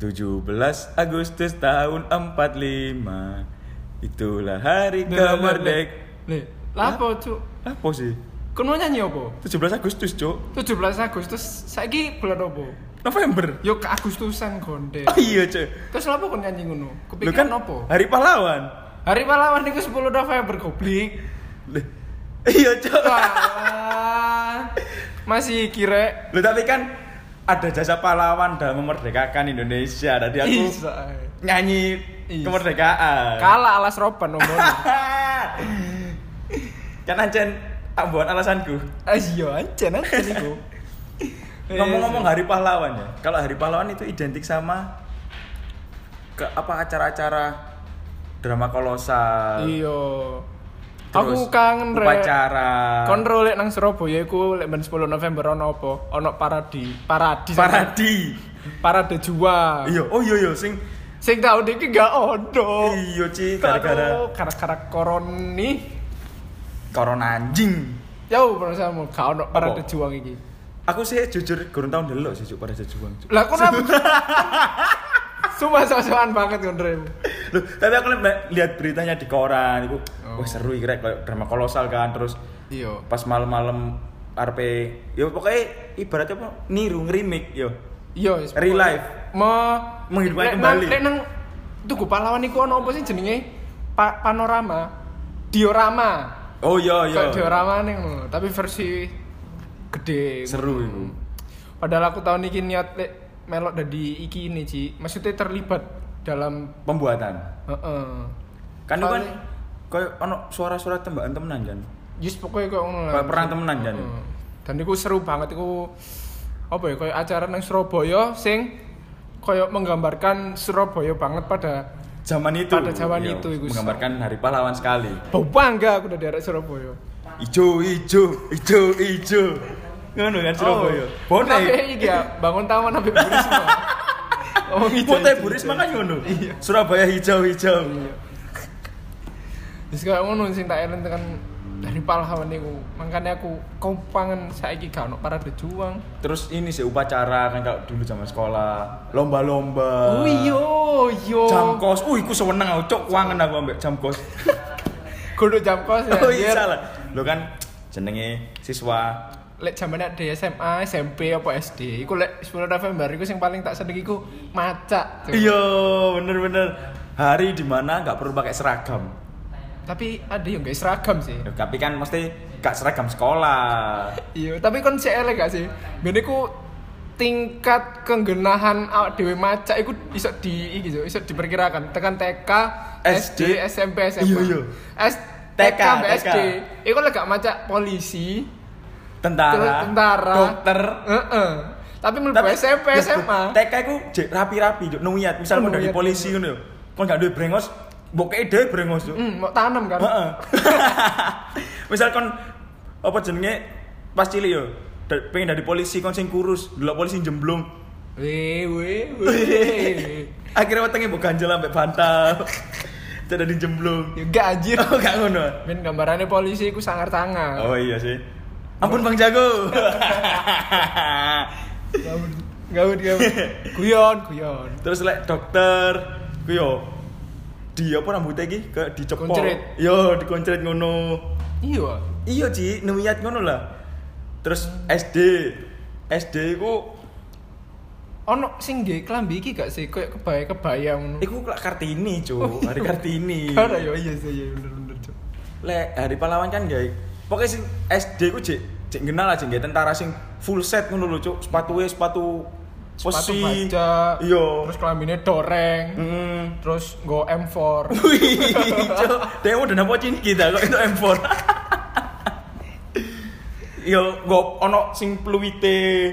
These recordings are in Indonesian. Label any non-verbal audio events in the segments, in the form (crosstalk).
17 Agustus tahun 45 Itulah hari kemerdekaan apa cuk? Apa sih? kon mau nyanyi apa? 17 Agustus cuk. 17 Agustus saiki bulan apa? November. Yo ke Agustusan konde Oh iya cuk. Terus apa kon nyanyi ngono? Kepikiran kan apa? Hari pahlawan. Hari pahlawan itu 10 November goblok. Iya cuk. Masih kira Lu tapi kan ada jasa pahlawan dalam memerdekakan Indonesia. Tadi aku nyanyi Is. kemerdekaan. Kalah alas roban ngomong (laughs) kan ancen ambuan alasanku. Ah iya aja nanti niku ngomong-ngomong hari pahlawan ya. Kalau hari pahlawan itu identik sama ke apa acara-acara drama kolosal. Iya terus aku kangen rek. upacara. Kontrol lek nang Surabaya iku lek ben 10 November ono apa? Ono paradi paradi. Paradi. Parade juang iya oh iya iya sing sing tahun iki gak ono. Iya ci gara-gara gara-gara koroni corona anjing. Jauh bersama gak ono parade juang iki? Aku sih jujur kurang tahun dulu sih cuk pada juang lah kok (laughs) Sumpah so-soan banget kon Rem. Loh, tapi aku lihat beritanya di koran itu Oh. wah seru iki rek kayak drama kolosal kan terus Iya. pas malam-malam RP ya pokoknya ibaratnya apa niru ngerimik yo Iya, wis, Real life. Me Menghidupkan kembali. Lek nang tuku pahlawan iku ono apa sih jenenge? Pa panorama. Diorama. oh iya iya Kayak diorama nih tapi versi gede. seru itu Padahal aku tahun ini niat melok dari iki ini, Ci. Maksudnya terlibat dalam pembuatan heeh. kan itu kan Soalnya- kayak ono suara-suara tembakan temenan kan Yes pokoknya ngono lah. Kayak perang temenan, Jan. Heeh. Dan iku seru banget iku apa ya kayak acara nang Surabaya sing kayak menggambarkan Surabaya banget pada zaman itu Pada zaman Iya, itu, iku. menggambarkan hari pahlawan sekali bau bangga aku udah daerah Surabaya. ijo ijo ijo ijo ngono kan Surabaya Oh, bonek tapi iki ya bangun taman sampai Burisma. (laughs) Ngomong hijau, Bonek hijau, buris hijau. makan ngono Iya. Surabaya hijau hijau Wis kayak ngono sing tak eling tekan dari pahlawan niku. Makanya aku kompangan saiki gak ono parade juang. terus ini sih upacara kan kalau dulu zaman sekolah lomba-lomba Oh iya, iya. jam kos uh iku seneng aku cok kuangen aku ambek jam kos (laughs) Kudu jam kos ya. (laughs) oh iya anjir. salah lo kan jenenge siswa lek zamane di SMA, SMP apa SD, iku lek 10 November iku sing paling tak seneng iku macak. Cuk. iya bener-bener hari di mana nggak perlu pakai seragam Tapi ada yang gak seragam sih. Ya, tapi kan mesti gak seragam sekolah (laughs) Iya, tapi kon sik elek gak sih? Ben iku tingkat kenggenahan awak dhewe macak iku iso di iki iso diperkirakan tekan TK, SD, SD, SMP, SMA. Iya, iya. S TK, TK, TK. SD. Iku lek gak macak polisi, tentara, tentara, dokter Heeh. Tapi mlebu SMP, ya, SMA. TK ku jek rapi-rapi juk nuyat misal kon dari polisi ngono yo kon gak duwe brengos mbok dhewe brengos juk Hmm, mau tanam kan? Heeh. (laughs) misal kon apa jenenge pas cilik yo pengen dari polisi kon sing kurus delok polisi jemblung Weh, weh, (laughs) weh. akhirnya wetenge mbok ganjel ambek bantal (laughs) jadi di jemblung Ya gak anjir. oh gak ngono Men gambarannya polisi iku sangar-sangar. oh iya sih ampun bang jago Gawut, gawut, gawut. Guyon, guyon. terus lek dokter ku yo di apa rambutnya iki ke dicepol Koncret. yo dikoncret ngono Iya. iya Ci niat ngono lah terus SD SD ku Ono sing nggih klambi iki gak sih kayak kebaya-kebaya ngono. iku lak Kartini cu Oh, iya. hari Kartini Ada ya iya sih iya bener-bener. Cuk. lek hari pahlawan kan gak pokoknya sing SD ku cek cek kenal aja gak tentara sing full set ngono lho cuk sepatu sepatu Sepatu besi baja. iya Terus klambine doreng. Hmm. Terus go M4. (laughs) Wih, cuk, dia udah napa kita kok itu M4. Yo, go ono sing pluwite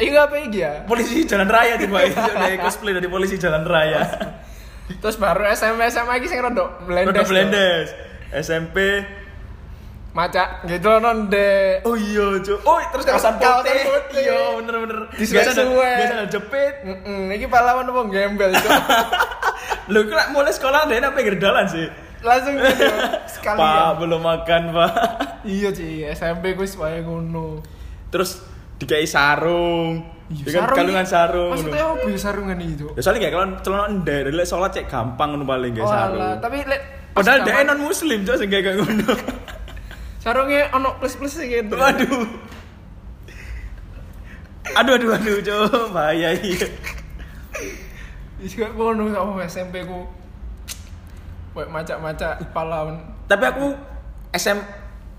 Iya apa iki ya? polisi jalan raya tiba itu dari cosplay dari polisi jalan raya. Terus baru SMP SMA iki sing rada blendes. Udah blendes. SMP Maca gitu non de. Oh iya, Cuk. Oh, terus kawasan putih. putih. Iya, bener-bener. Di Biasa ada suwe-suwe. biasa ada jepit. Heeh, iki pahlawan apa gembel itu. Lho, (laughs) kok mulai sekolah dia apa pinggir dalan sih? Langsung gitu. (laughs) Sekali. Pak, belum makan, Pak. (laughs) Iya sih, SMP gue wae ngono. Terus dikai sarung. Iya, Ya kalungan sarung. Maksudnya apa ya sarungan itu? Ya soalnya kayak kalau celana endek, lek sholat cek gampang ngono paling Oh, kayak sarung. tapi lek Padahal dia non muslim cok sing kayak ngono. Sarungnya ono plus-plus gitu. Waduh. Aduh aduh aduh cok bahaya iya. Iya ngono sama SMP ku. Kayak macak-macak pahlawan. Tapi aku SM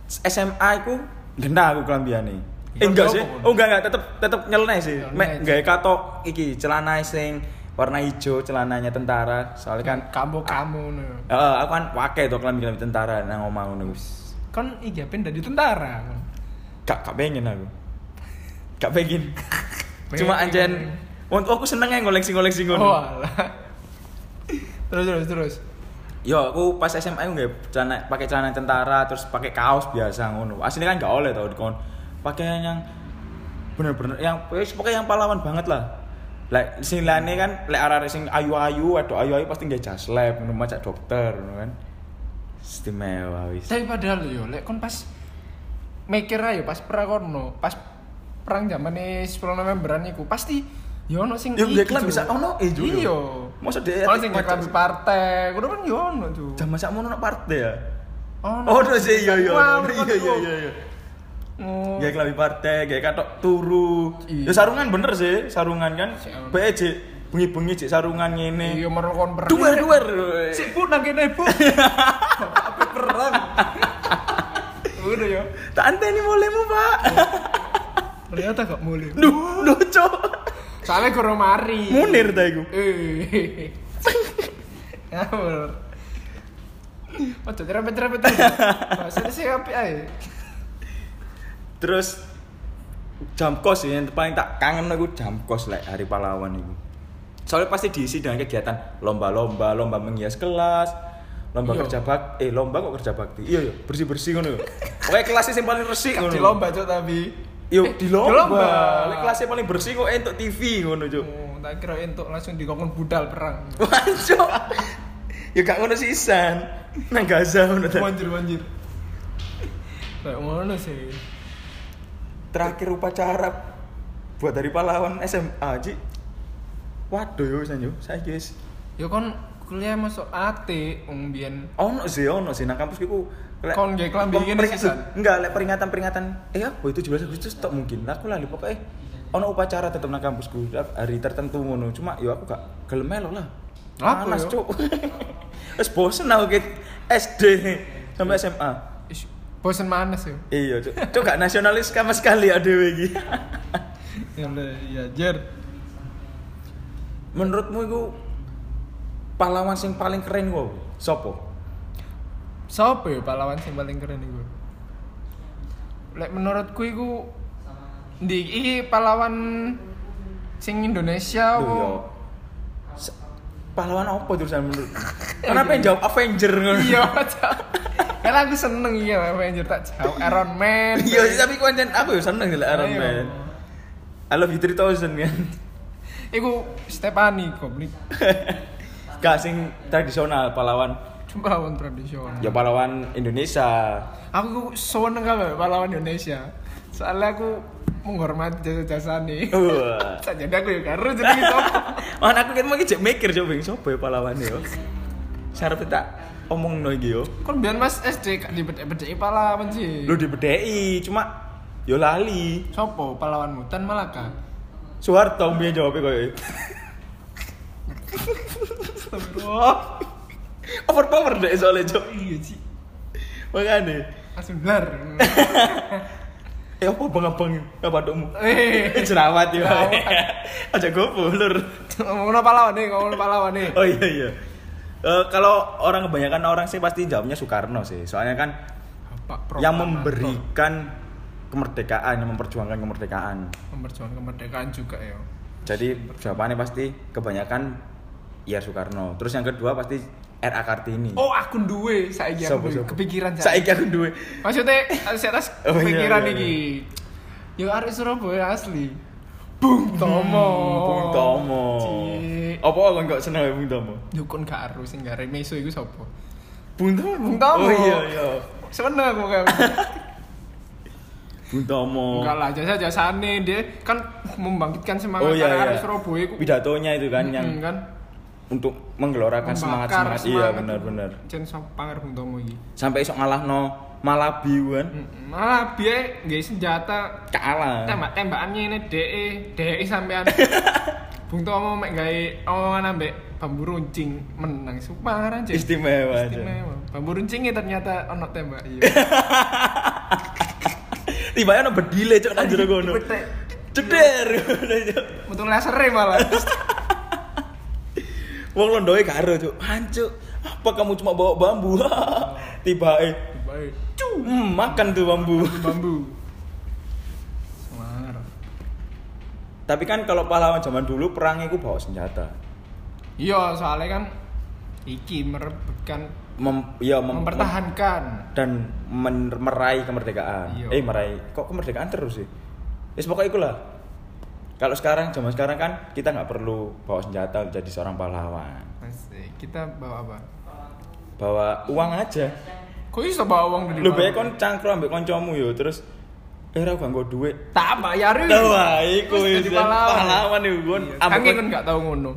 SMA aku genah aku kelambiane. Eh, Iya, enggak sih. Oh enggak enggak tetep tetep nyeleneh sih. Mek sih. gawe katok iki celana sing warna hijau celananya tentara. Soalnya kan kamu kamu ngono. Heeh, aku kan pakai tuh kelambi-kelambi tentara nang omah ngono. Kan iki apa dari tentara. kan? Gak gak pengen aku. Gak pengen. (laughs) Cuma anjen Wong aku seneng ya ngoleksi-ngoleksi ngono. Oh terus terus terus. Yo, aku pas SMA aku nggak celana pakai celana tentara terus pakai kaos biasa ngono. Aslinya kan nggak oleh tau dikon. Pakai yang bener-bener yang pokoknya yang pahlawan banget lah. Lek sing lane kan lek arah sing ayu-ayu, aduh ayu-ayu pasti nggak jas lab, ngono macak dokter ngono kan. Istimewa wis. Tapi padahal yo lek kon pas mikir ayo pas prakono, pas perang zamane 10 Novemberan iku pasti yo ono sing kan Cuk. bisa ono eh juga. Iya. Masa dia Ono sing klambi partai, kudu kan yo ono tuh. Jam masak mono partai ya. Ono. Oh, udah sih iya iya. Wah, Iya iya iya iya. Oh. Gaya kelabi partai, gaya katok turu. Iya. Ya sarungan bener sih, sarungan kan. Siap. Bengi-bengi cek sarungan ngene. Iya merokon perang. Duwer-duwer. Si Bu nang kene Bu. Apa (laughs) perang? Udah ya. Tak anteni mulaimu, Pak. Ternyata gak mulai. Duh, duh, cok. Soalnya kurang mari. Munir ta iku. Eh. Ngawur. Ojo cerepet-cerepet. Bahasanya sih apik ae. Terus jam kos sih yang paling tak kangen aku jam kos lek hari pahlawan itu. Soalnya pasti diisi dengan kegiatan lomba-lomba, lomba menghias kelas, lomba Iya. kerja bakti, eh lomba kok kerja bakti. Iya iya, bersih-bersih ngono. (laughs) Pokoknya kelasnya yang paling resik ngono. di lomba cok tapi. Yo Eh, di di lomba. lomba. Lek kelasnya paling bersih kok entuk TV ngono, Cuk. Oh, tak kira entuk langsung dikongkon budal perang. (laughs) Wancuk. ya gak ngono sisan. Nang Gaza ngono ta. Wanjir wanjir. Kayak ngono sih. Terakhir upacara buat dari pahlawan SMA, Ci. Waduh yo san yo, saiki wis. Ya kon kuliah masuk AT wong biyen Ono sih, ono sih nang kampus ku. lek- Kon ngene pering- sisan? Enggak, lek peringatan-peringatan eh apa itu 17 Agustus tok mungkin. Aku lali pokoknya ono upacara tetep nang kampusku hari tertentu ngono. Cuma yo aku gak gelem melo lah. Apa Panas, yo? Cuk. (laughs) Wis bosen aku SD sampai SMA. Ish, bosen manes ya. Iya, Cuk. Cuk gak nasionalis sama sekali (laughs) ya dhewe iki. Ya udah, ya jer. Menurutmu itu pahlawan sing paling keren kok sopo? Siapa ya pahlawan sing paling keren iku? Lek menurutku iku di iki pahlawan sing Indonesia. Se- Pahlawan apa terusan menurut? (laughs) Kenapa yang jawab Avenger ngono? Iya. Karena aku seneng iya Avenger tak jauh Iron Man. Iya, tapi aku ya seneng gila Iron Ayo. Man. I love you 3000 kan. Iku Stephanie goblok. (laughs) Gak sing tradisional pahlawan. Cuma pahlawan tradisional. Ya pahlawan Indonesia. Aku seneng kalau pahlawan Indonesia. Soalnya aku menghormati jasa-jasa nih. Wah. (laughs) Jadi aku ya karo jadi gitu. (laughs) Mana aku kan mau cek mikir coba yang sopo ya pahlawan yo. Sarap tak omong no iki yo. Kon biar Mas SD gak dibedek-bedeki pahlawan sih. Lu dibedei cuma yo lali. Sopo pahlawanmu? Tan Malaka. Soeharto biar jawabnya koyo. Astagfirullah. Overpower deh soalnya cok. Iya sih. Makanya. Langsung blar. Eh (laughs) apa bang abang apa dokmu? Eh. Jerawat ya. Aja gue bulur. Ngomongin pahlawan nih, ngomongin pahlawan nih. Oh iya iya. Eh, kalau orang kebanyakan orang sih pasti jawabnya Soekarno sih. Soalnya kan Pak yang memberikan kemerdekaan, yang memperjuangkan kemerdekaan. memperjuangkan kemerdekaan juga ya. Jadi jawabannya pasti kebanyakan ya Soekarno. Terus yang kedua pasti RA Kartini. Oh, akun duwe saiki Sopo, aku sopo? kepikiran saya. Saiki aku duwe. Maksudnya saya atas Oh, iya, kepikiran iya, iki. Yo arek Surabaya asli. Bung Tomo. Hmm, Bung Tomo. Cik. Apa kok enggak seneng ya Bung Tomo? Dukun gak aru sing gare meso iku sapa? Bung Tomo. Bung Tomo. Oh iya iya. Seneng aku kan. (laughs) Bung Tomo. Enggak lah, jasa jasane dia kan membangkitkan semangat Oh iya iya. Surabaya ku. Pidatonya itu kan yang Mm, kan untuk menggelorakan semangat membakar semangat. Iya benar-benar. Jen panger Bung Tomo iki. Sampai esok ngalahno Malabi kan. Malah biye nggak senjata Kalah. tembak tembakannya ini DE DE sampean (laughs) Bung Tomo mek gawe omongan ambek bambu runcing menang super aja Istimewa aja. istimewa bambu runcingnya ternyata ono tembak iya (laughs) Tiba-tiba ono bedile cok nang jero kono. Ceder. betul laser malah Wong londoe karo cok. Hancuk. Apa kamu cuma bawa bambu? (laughs) Tiba eh hmm, makan tuh bambu. bambu Tapi kan kalau pahlawan zaman dulu perang itu bawa senjata. iya soalnya kan iki merebutkan Mem, ya mem- mempertahankan dan men- meraih kemerdekaan. Iya. Eh meraih kok kemerdekaan terus sih? Ya pokoknya itulah. Kalau sekarang zaman sekarang kan kita nggak perlu bawa senjata jadi seorang pahlawan. Asik. kita bawa apa Bawa uang aja. kok bisa bawa uang dari Lu bae kon cangkruk ambek kancamu yo terus eh ra gak duit. tak bayar Wah, iku wis pahlawan. pahlawan iku kon. Iya, Ambek Kangen kon- kan nggak tahu ngono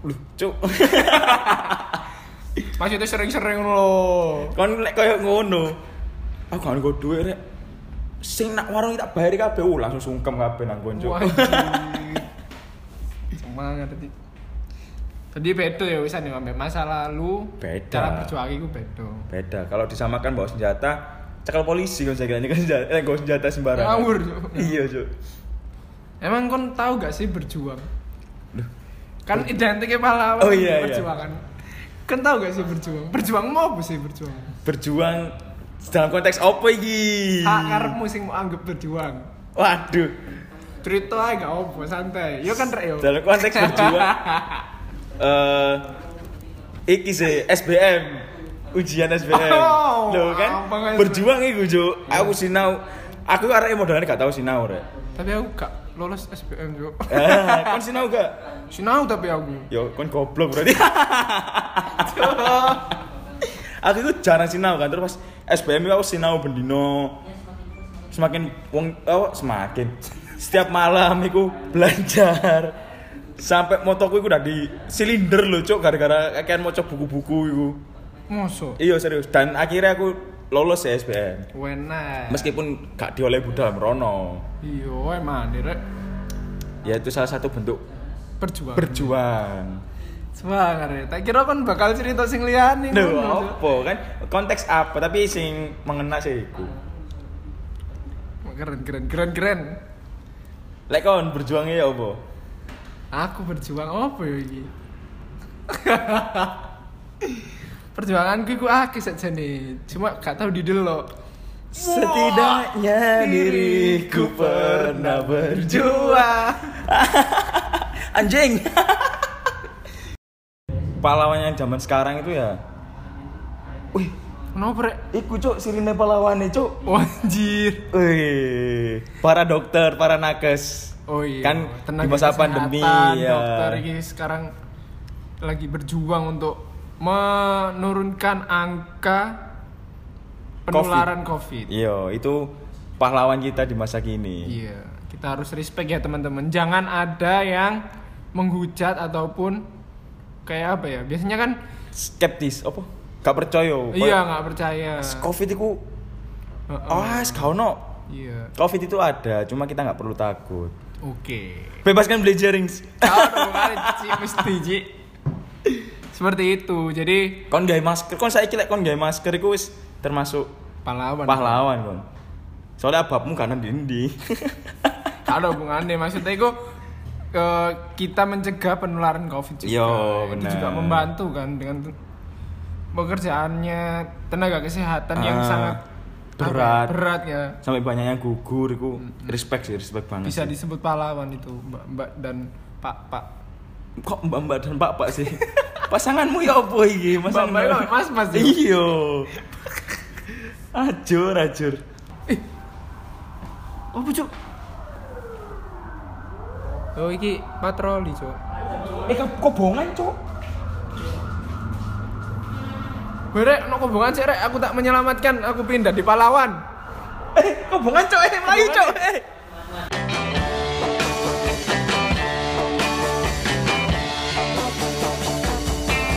Loh, cuk. (laughs) maksudnya sering-sering loh kon lek koyo ngono. Aku gak nggo duit rek. Sing nak warung tak bayari kabeh uh, langsung sungkem kabeh nang konco. Wajib. (laughs) semangat tadi tadi beda ya wisan ya masa lalu Beda. cara berjuang itu beda Beda. Kalau disamakan bawa senjata, cekal polisi kan saya kira ini kan senjata, eh, senjata sembarangan. ngawur. Iya, Cuk. emang kon tahu gak sih berjuang Loh. kan identiknya pahlawan Oh, iya, iya. berjuang kan kan tahu gak sih berjuang? Berjuang mau apa sih berjuang? Berjuang dalam konteks apa iki? hak karepmu sing mau anggap berjuang. Waduh. cerita aja gak apa santai. Yo kan rek yo. Dalam konteks berjuang. (laughs) Eh iki sih SBM ujian SBM Oh, Loh kan? berjuang iku Cuk. aku sinau. Aku arek modalnya gak tau sinau rek. Tapi aku gak lolos SBM yo ah kon sinau gak? Sinau tapi aku. Yo kon goblok berarti (laughs) (laughs) aku itu jarang sinau kan terus pas SBM aku sinau bendino. Semakin wong oh, semakin. Setiap malam aku belajar. Sampai motoku itu udah di silinder loh cok gara-gara kayak mau buku-buku itu Moso. iya serius. Dan akhirnya aku lolos ya SBM Wena. meskipun gak diolehi budal merono Iya, emang rek. Ya itu salah satu bentuk berjuang. berjuang Semangat ya. Tak kira kan bakal cerita sing liyane. Duh, ngono, apa kan konteks apa tapi sing mengena sih iku. Keren keren keren keren. lek kon berjuangnya ya apa Aku berjuang apa ya iki? (laughs) Perjuanganku iku akeh sajane. Cuma gak tahu didelok. setidaknya diriku pernah berjuang (laughs) anjing (laughs) pahlawan yang zaman sekarang itu ya wih Kenapa rek? iku cuk sirine pahlawane cuk Wanjir. wih para dokter para nakes Oh iya. Kan di masa pandemi, ya. Dokter ini sekarang lagi berjuang untuk menurunkan angka penularan COVID. iya itu pahlawan kita di masa kini Iya, kita harus respect ya teman-teman. Jangan ada yang menghujat ataupun kayak apa ya? Biasanya kan skeptis apa gak percaya iya nggak percaya. covid itu Heeh. oh kau no Iya. covid itu ada cuma kita nggak perlu takut Oke. bebaskan Kau dong kali Ci, mesti Ci. Seperti itu. Jadi kon gawe masker kon saya kira kon gawe masker itu wis termasuk pahlawan. pahlawan kon soalnya ababmu kanan dindi Ada hubungannya maksudnya itu ke kita mencegah penularan COVID juga. Iya, Itu benar. juga membantu kan dengan pekerjaannya tenaga kesehatan yang Ah, sangat apa ya, berat. berat ya. sampai banyak yang gugur itu respect sih respect banget Bisa sih. disebut pahlawan itu Mbak, Mbak dan Pak Pak. kok mbak mbak dan pak pak sih (laughs) pasanganmu ya apa iki Mbak Mbak itu Mas Mas. iyo ajur ajur Oh, Cuk. Oh, iki patroli, Cuk. eh kok bohongan cok Berek, no kobongan sih, Rek. Aku tak menyelamatkan, aku pindah di pahlawan. Eh, kobongan cok, eh, melayu cok. Eh.